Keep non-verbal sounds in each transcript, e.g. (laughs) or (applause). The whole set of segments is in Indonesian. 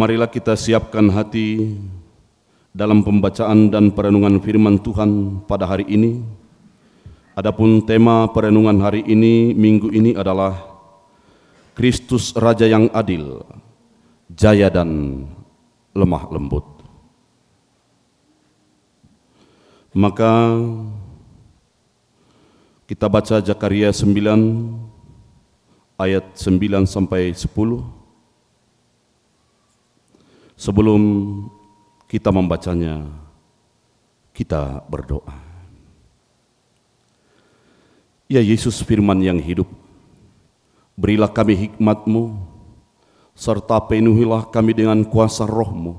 Marilah kita siapkan hati dalam pembacaan dan perenungan firman Tuhan pada hari ini. Adapun tema perenungan hari ini, minggu ini adalah Kristus Raja yang adil, jaya dan lemah lembut. Maka kita baca Zakaria 9 ayat 9 sampai 10. Sebelum kita membacanya, kita berdoa. Ya Yesus firman yang hidup, berilah kami hikmatmu, serta penuhilah kami dengan kuasa rohmu,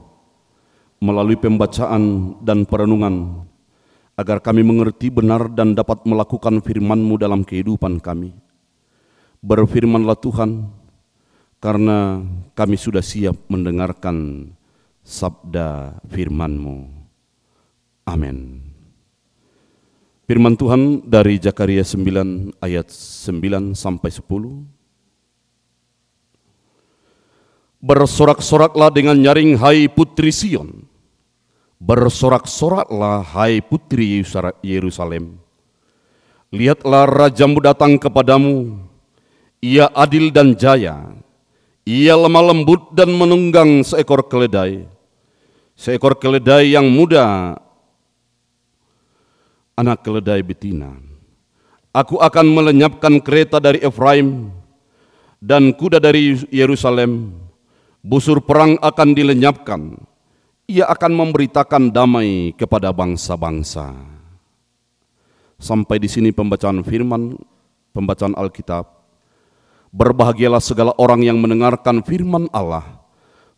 melalui pembacaan dan perenungan, agar kami mengerti benar dan dapat melakukan firmanmu dalam kehidupan kami. Berfirmanlah Tuhan, karena kami sudah siap mendengarkan sabda firman-Mu. Amin. Firman Tuhan dari Zakaria 9 ayat 9 sampai 10. Bersorak-soraklah dengan nyaring hai putri Sion. Bersorak-soraklah hai putri Yerusalem. Lihatlah rajamu datang kepadamu, ia adil dan jaya, ia lemah lembut dan menunggang seekor keledai. Seekor keledai yang muda, anak keledai betina. Aku akan melenyapkan kereta dari Efraim dan kuda dari Yerusalem. Busur perang akan dilenyapkan. Ia akan memberitakan damai kepada bangsa-bangsa. Sampai di sini pembacaan firman, pembacaan Alkitab. Berbahagialah segala orang yang mendengarkan firman Allah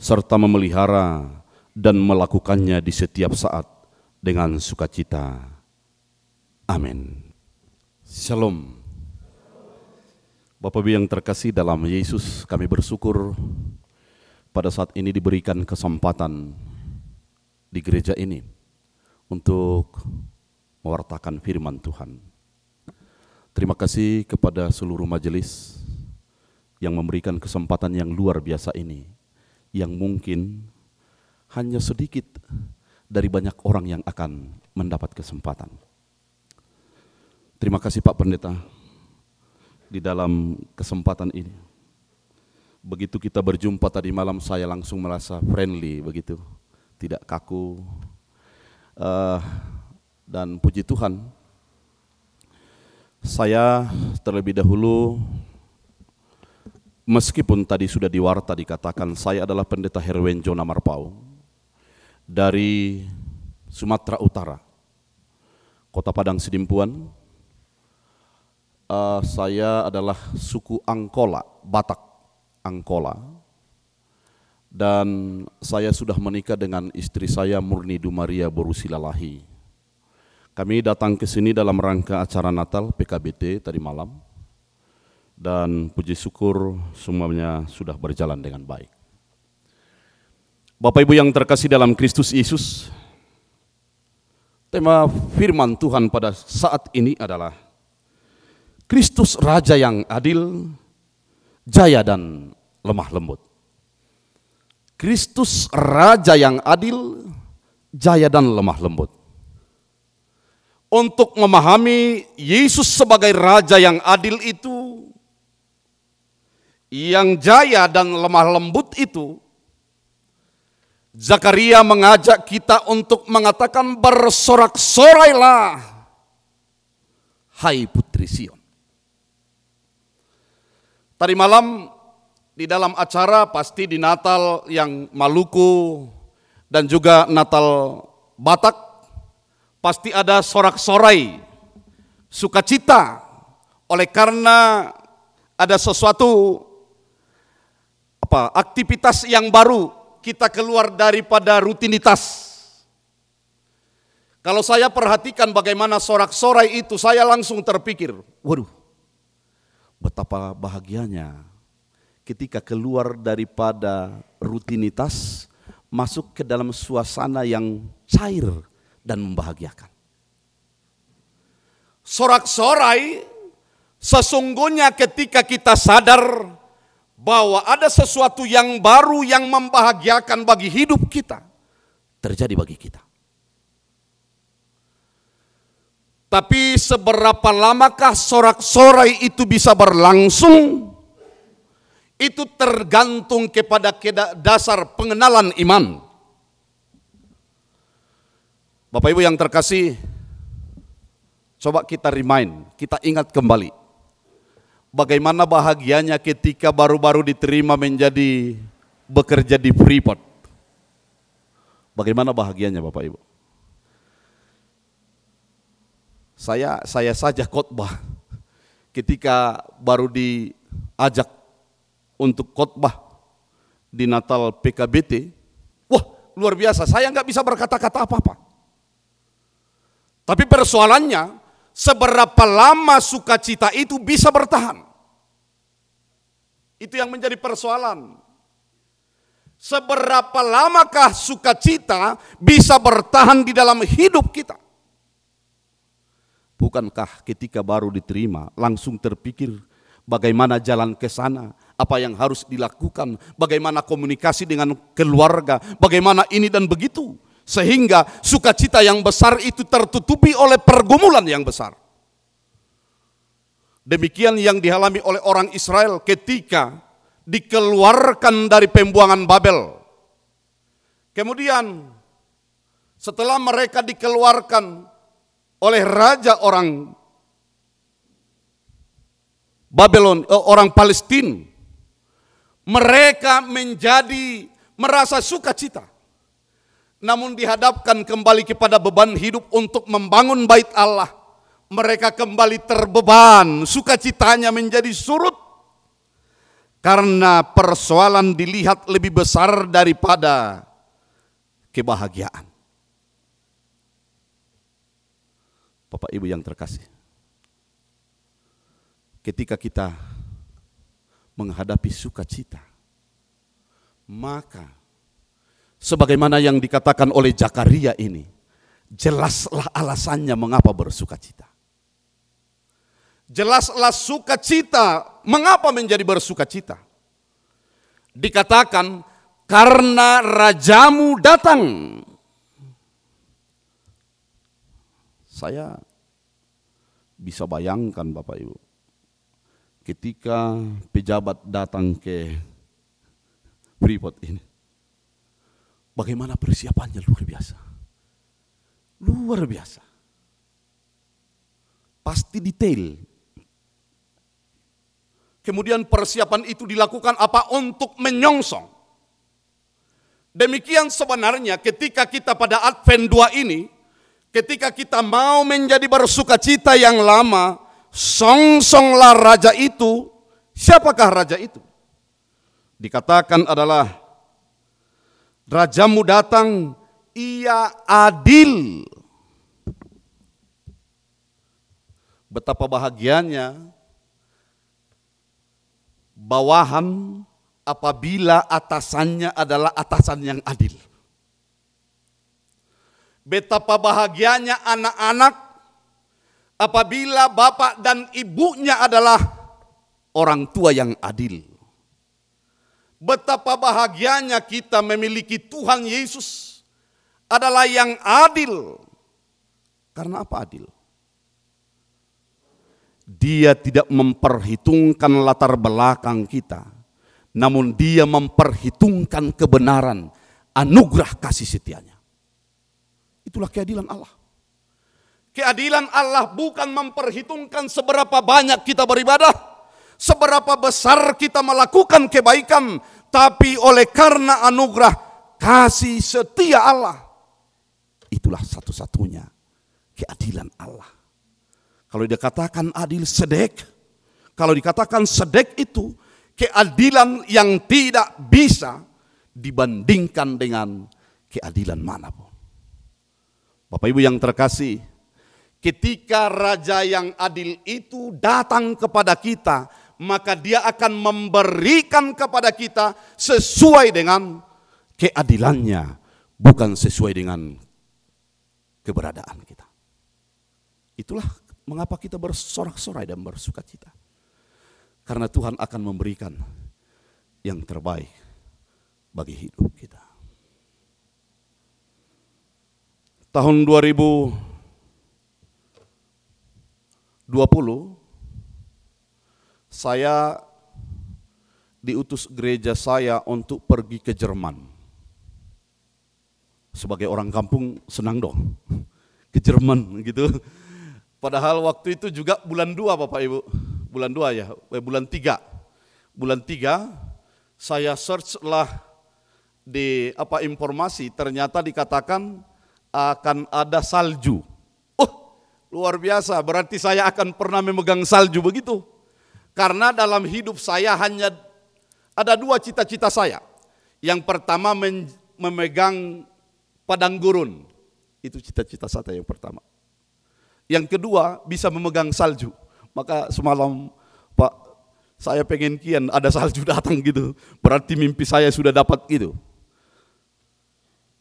serta memelihara dan melakukannya di setiap saat dengan sukacita. Amin. Shalom. Bapak Ibu yang terkasih dalam Yesus, kami bersyukur pada saat ini diberikan kesempatan di gereja ini untuk mewartakan firman Tuhan. Terima kasih kepada seluruh majelis yang memberikan kesempatan yang luar biasa ini, yang mungkin hanya sedikit dari banyak orang yang akan mendapat kesempatan. Terima kasih Pak Pendeta di dalam kesempatan ini. Begitu kita berjumpa tadi malam saya langsung merasa friendly begitu, tidak kaku. Uh, dan puji Tuhan, saya terlebih dahulu Meskipun tadi sudah diwarta dikatakan saya adalah pendeta Herwenjo Namarpau dari Sumatera Utara, Kota Padang Sidimpuan. Uh, saya adalah suku Angkola, Batak Angkola. Dan saya sudah menikah dengan istri saya Murni Dumaria Borusilalahi. Kami datang ke sini dalam rangka acara Natal PKBT tadi malam dan puji syukur semuanya sudah berjalan dengan baik. Bapak Ibu yang terkasih dalam Kristus Yesus, tema firman Tuhan pada saat ini adalah Kristus Raja yang adil, jaya dan lemah lembut. Kristus Raja yang adil, jaya dan lemah lembut. Untuk memahami Yesus sebagai Raja yang adil itu, yang jaya dan lemah lembut itu, Zakaria mengajak kita untuk mengatakan bersorak-sorailah, hai putri Sion. Tadi malam di dalam acara pasti di Natal yang Maluku dan juga Natal Batak pasti ada sorak-sorai, sukacita oleh karena ada sesuatu apa aktivitas yang baru kita keluar daripada rutinitas. Kalau saya perhatikan bagaimana sorak-sorai itu, saya langsung terpikir, waduh, betapa bahagianya ketika keluar daripada rutinitas, masuk ke dalam suasana yang cair dan membahagiakan. Sorak-sorai sesungguhnya ketika kita sadar bahwa ada sesuatu yang baru yang membahagiakan bagi hidup kita terjadi bagi kita. Tapi seberapa lamakah sorak-sorai itu bisa berlangsung? Itu tergantung kepada dasar pengenalan iman. Bapak Ibu yang terkasih, coba kita remind, kita ingat kembali. Bagaimana bahagianya ketika baru-baru diterima menjadi bekerja di Freeport. Bagaimana bahagianya Bapak Ibu? Saya saya saja khotbah ketika baru diajak untuk khotbah di Natal PKBT. Wah, luar biasa. Saya nggak bisa berkata-kata apa-apa. Tapi persoalannya, seberapa lama sukacita itu bisa bertahan? Itu yang menjadi persoalan. Seberapa lamakah sukacita bisa bertahan di dalam hidup kita? Bukankah ketika baru diterima langsung terpikir bagaimana jalan ke sana, apa yang harus dilakukan, bagaimana komunikasi dengan keluarga, bagaimana ini dan begitu. Sehingga sukacita yang besar itu tertutupi oleh pergumulan yang besar. Demikian yang dialami oleh orang Israel ketika dikeluarkan dari pembuangan Babel. Kemudian setelah mereka dikeluarkan oleh raja orang Babylon, eh, orang Palestina. Mereka menjadi merasa sukacita. Namun dihadapkan kembali kepada beban hidup untuk membangun bait Allah. Mereka kembali terbeban, sukacitanya menjadi surut. Karena persoalan dilihat lebih besar daripada kebahagiaan. Bapak Ibu yang terkasih. Ketika kita menghadapi sukacita, maka sebagaimana yang dikatakan oleh Zakaria ini, jelaslah alasannya mengapa bersukacita. Jelaslah sukacita, mengapa menjadi bersukacita. Dikatakan karena rajamu datang. Saya bisa bayangkan Bapak Ibu, ketika pejabat datang ke Freeport ini, bagaimana persiapannya luar biasa. Luar biasa. Pasti detail. Kemudian persiapan itu dilakukan apa? Untuk menyongsong. Demikian sebenarnya ketika kita pada Advent 2 ini, Ketika kita mau menjadi bersuka cita yang lama, song-songlah raja itu. Siapakah raja itu? Dikatakan adalah rajamu datang, ia adil. Betapa bahagianya bawahan apabila atasannya adalah atasan yang adil. Betapa bahagianya anak-anak apabila bapak dan ibunya adalah orang tua yang adil. Betapa bahagianya kita memiliki Tuhan Yesus adalah yang adil. Karena apa adil? Dia tidak memperhitungkan latar belakang kita, namun dia memperhitungkan kebenaran, anugerah kasih setianya. Itulah keadilan Allah. Keadilan Allah bukan memperhitungkan seberapa banyak kita beribadah, seberapa besar kita melakukan kebaikan, tapi oleh karena anugerah kasih setia Allah. Itulah satu-satunya keadilan Allah. Kalau dikatakan adil sedek, kalau dikatakan sedek itu keadilan yang tidak bisa dibandingkan dengan keadilan mana pun. Bapak Ibu yang terkasih, ketika raja yang adil itu datang kepada kita, maka dia akan memberikan kepada kita sesuai dengan keadilannya, bukan sesuai dengan keberadaan kita. Itulah mengapa kita bersorak-sorai dan bersuka cita. Karena Tuhan akan memberikan yang terbaik bagi hidup kita. Tahun 2020 saya diutus gereja saya untuk pergi ke Jerman. Sebagai orang kampung senang dong (laughs) ke Jerman gitu. Padahal waktu itu juga bulan 2 Bapak Ibu. Bulan 2 ya, eh, bulan 3. Bulan 3 saya search lah di apa informasi ternyata dikatakan akan ada salju. Oh, luar biasa, berarti saya akan pernah memegang salju begitu. Karena dalam hidup saya hanya ada dua cita-cita saya. Yang pertama memegang padang gurun. Itu cita-cita saya yang pertama. Yang kedua bisa memegang salju. Maka semalam Pak saya pengen kian ada salju (laughs) datang gitu. Berarti mimpi saya sudah dapat gitu.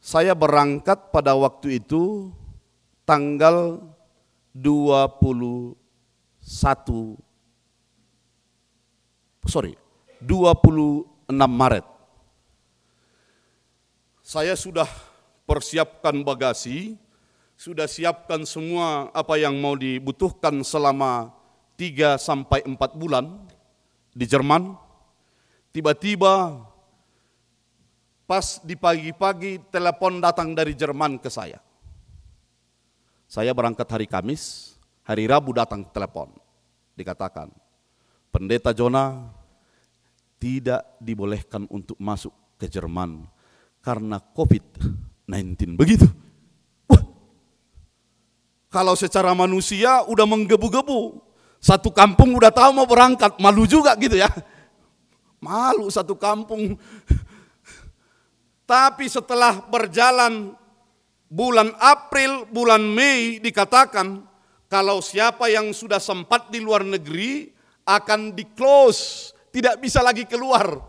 Saya berangkat pada waktu itu tanggal 21 sorry 26 Maret. Saya sudah persiapkan bagasi, sudah siapkan semua apa yang mau dibutuhkan selama 3 sampai 4 bulan di Jerman. Tiba-tiba pas di pagi-pagi telepon datang dari Jerman ke saya. Saya berangkat hari Kamis, hari Rabu datang telepon. Dikatakan, Pendeta Jona tidak dibolehkan untuk masuk ke Jerman karena COVID-19. Begitu. Wah. Kalau secara manusia udah menggebu-gebu. Satu kampung udah tahu mau berangkat, malu juga gitu ya. Malu satu kampung. Tapi setelah berjalan bulan April, bulan Mei dikatakan kalau siapa yang sudah sempat di luar negeri akan di close tidak bisa lagi keluar.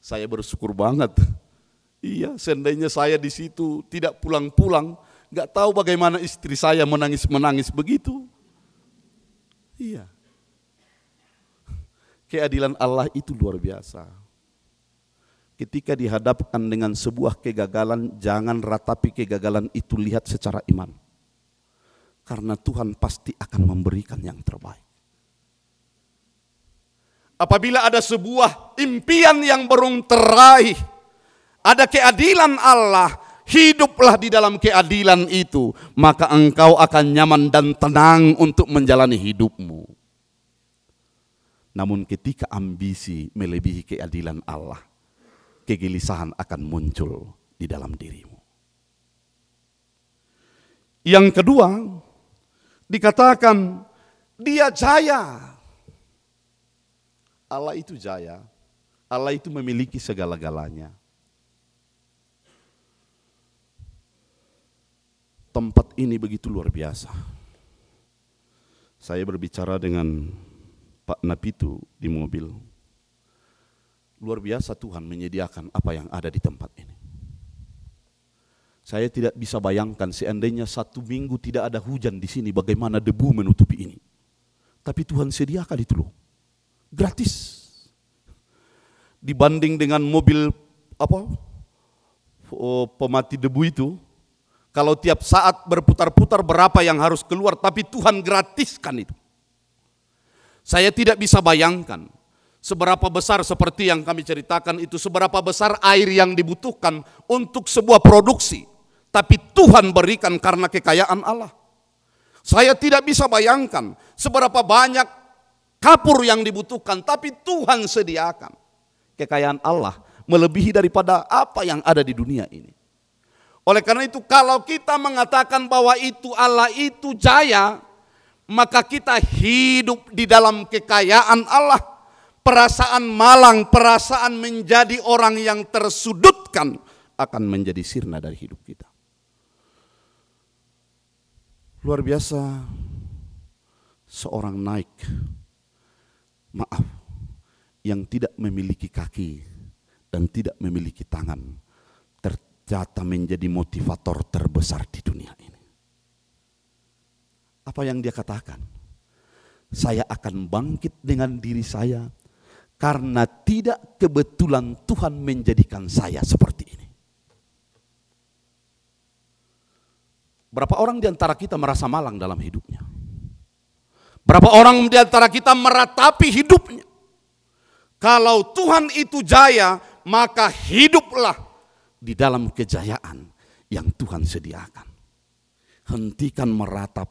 Saya bersyukur banget. Iya, seandainya saya di situ tidak pulang-pulang, nggak tahu bagaimana istri saya menangis-menangis begitu. Iya. Keadilan Allah itu luar biasa. Ketika dihadapkan dengan sebuah kegagalan, jangan ratapi kegagalan itu lihat secara iman. Karena Tuhan pasti akan memberikan yang terbaik. Apabila ada sebuah impian yang belum teraih, ada keadilan Allah, hiduplah di dalam keadilan itu, maka engkau akan nyaman dan tenang untuk menjalani hidupmu. Namun ketika ambisi melebihi keadilan Allah, kegelisahan akan muncul di dalam dirimu. Yang kedua, dikatakan dia jaya Allah itu jaya, Allah itu memiliki segala-galanya. Tempat ini begitu luar biasa. Saya berbicara dengan Pak Napitu di mobil. Luar biasa Tuhan menyediakan apa yang ada di tempat ini. Saya tidak bisa bayangkan seandainya satu minggu tidak ada hujan di sini, bagaimana debu menutupi ini. Tapi Tuhan sediakan itu loh gratis. Dibanding dengan mobil apa oh, pemati debu itu, kalau tiap saat berputar-putar berapa yang harus keluar, tapi Tuhan gratiskan itu. Saya tidak bisa bayangkan seberapa besar seperti yang kami ceritakan itu, seberapa besar air yang dibutuhkan untuk sebuah produksi. Tapi Tuhan berikan karena kekayaan Allah. Saya tidak bisa bayangkan seberapa banyak kapur yang dibutuhkan, tapi Tuhan sediakan. Kekayaan Allah melebihi daripada apa yang ada di dunia ini. Oleh karena itu kalau kita mengatakan bahwa itu Allah itu jaya, maka kita hidup di dalam kekayaan Allah. Perasaan malang, perasaan menjadi orang yang tersudutkan akan menjadi sirna dari hidup kita. Luar biasa seorang naik maaf, yang tidak memiliki kaki dan tidak memiliki tangan ternyata menjadi motivator terbesar di dunia ini. Apa yang dia katakan? Saya akan bangkit dengan diri saya Karena tidak kebetulan Tuhan menjadikan saya seperti ini. Berapa orang di antara kita merasa malang dalam hidupnya? Berapa orang di antara kita meratapi hidupnya? Kalau Tuhan itu jaya, maka hiduplah di dalam kejayaan yang Tuhan sediakan. Hentikan meratap,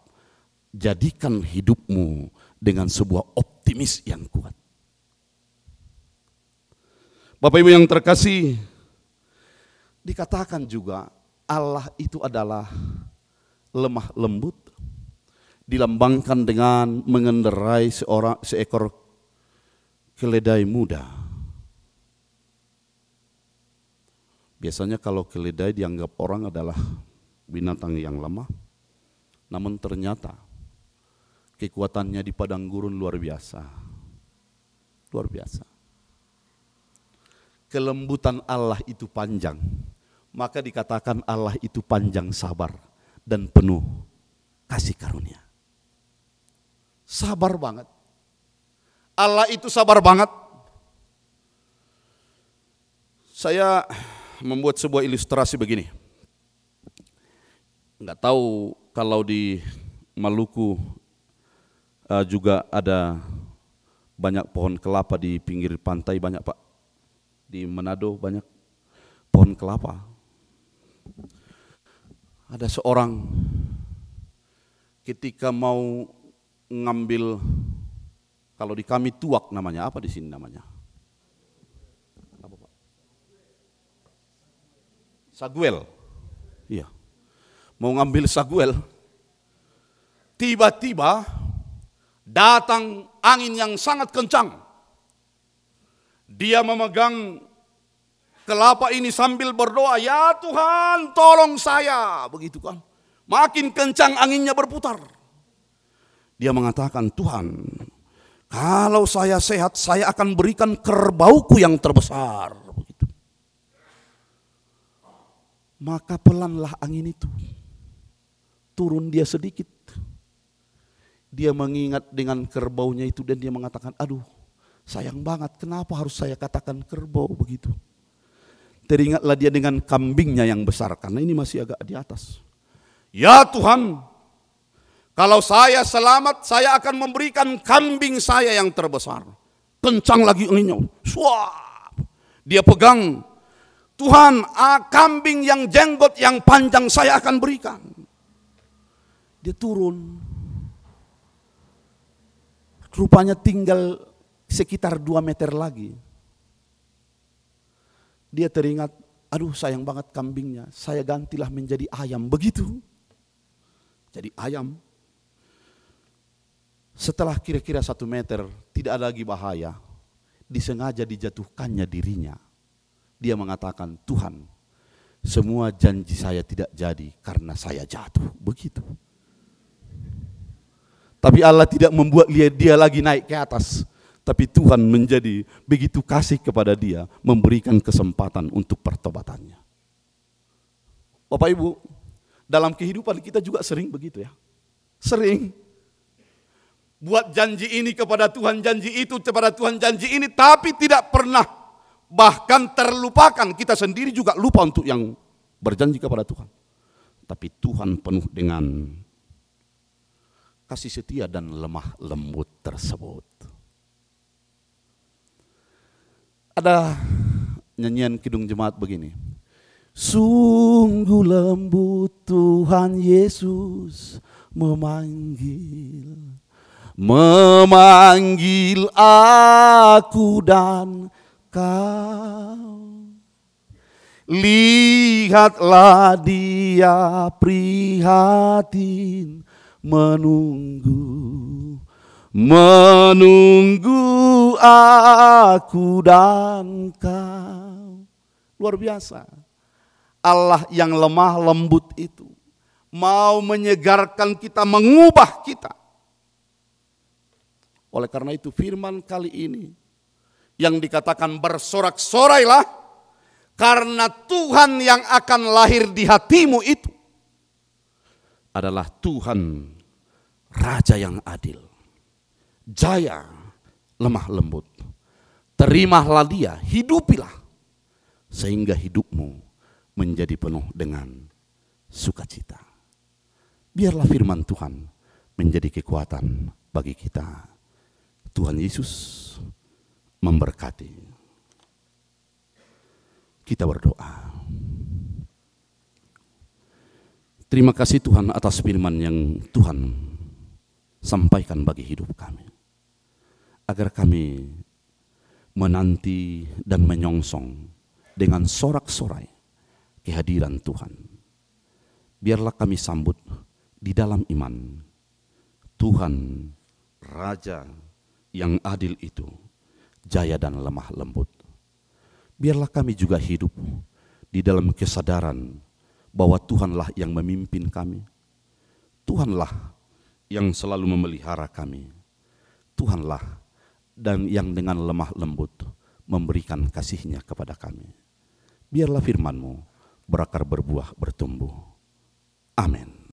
jadikan hidupmu dengan sebuah optimis yang kuat. Bapak Ibu yang terkasih, dikatakan juga Allah itu adalah lemah lembut, dilambangkan dengan mengendarai seorang seekor keledai muda. Biasanya kalau keledai dianggap orang adalah binatang yang lemah, namun ternyata kekuatannya di padang gurun luar biasa. Luar biasa kelembutan Allah itu panjang, maka dikatakan Allah itu panjang sabar dan penuh kasih karunia. Sabar banget. Allah itu sabar banget. Saya membuat sebuah ilustrasi begini. Enggak tahu kalau di Maluku uh, juga ada banyak pohon kelapa di pinggir pantai banyak Pak di Manado banyak pohon kelapa. Ada seorang ketika mau ngambil kalau di kami tuak namanya apa di sini namanya? Apa Pak? Saguel. Iya. Mau ngambil saguel. Tiba-tiba datang angin yang sangat kencang dia memegang kelapa ini sambil berdoa, "Ya Tuhan, tolong saya." Begitu kan. Makin kencang anginnya berputar. Dia mengatakan, "Tuhan, kalau saya sehat, saya akan berikan kerbauku yang terbesar." Maka pelanlah angin itu. Turun dia sedikit. Dia mengingat dengan kerbaunya itu dan dia mengatakan, "Aduh, Sayang banget, kenapa harus saya katakan kerbau begitu? Teringatlah dia dengan kambingnya yang besar, karena ini masih agak di atas. Ya Tuhan, kalau saya selamat, saya akan memberikan kambing saya yang terbesar. Kencang lagi anginnya. Suap. Dia pegang. Tuhan, ah, kambing yang jenggot yang panjang saya akan berikan. Dia turun. Rupanya tinggal sekitar dua meter lagi. Dia teringat, aduh sayang banget kambingnya, saya gantilah menjadi ayam. Begitu. Jadi ayam. Setelah kira-kira satu meter, tidak ada lagi bahaya. Disengaja dijatuhkannya dirinya. Dia mengatakan, Tuhan, semua janji saya tidak jadi karena saya jatuh. Begitu. Tapi Allah tidak membuat dia lagi naik ke atas tapi Tuhan menjadi begitu kasih kepada dia, memberikan kesempatan untuk pertobatannya. Bapak Ibu, dalam kehidupan kita juga sering begitu ya. Sering. Buat janji ini kepada Tuhan, janji itu kepada Tuhan, janji ini, tapi tidak pernah bahkan terlupakan. Kita sendiri juga lupa untuk yang berjanji kepada Tuhan. Tapi Tuhan penuh dengan kasih setia dan lemah lembut tersebut. Ada nyanyian kidung jemaat begini. Sungguh lembut Tuhan Yesus memanggil Memanggil aku dan kau Lihatlah dia prihatin menunggu menunggu aku dan kau. Luar biasa. Allah yang lemah lembut itu mau menyegarkan kita, mengubah kita. Oleh karena itu firman kali ini yang dikatakan bersorak-sorailah karena Tuhan yang akan lahir di hatimu itu adalah Tuhan Raja yang adil jaya, lemah lembut. terimalah dia, hidupilah. Sehingga hidupmu menjadi penuh dengan sukacita. Biarlah firman Tuhan menjadi kekuatan bagi kita. Tuhan Yesus memberkati. Kita berdoa. Terima kasih Tuhan atas firman yang Tuhan sampaikan bagi hidup kami. Agar kami menanti dan menyongsong dengan sorak-sorai kehadiran Tuhan. Biarlah kami sambut di dalam iman Tuhan Raja yang adil itu, jaya dan lemah lembut. Biarlah kami juga hidup di dalam kesadaran bahwa Tuhanlah yang memimpin kami. Tuhanlah yang selalu memelihara kami. Tuhanlah dan yang dengan lemah lembut memberikan kasihnya kepada kami. Biarlah firmanmu berakar berbuah bertumbuh. Amin.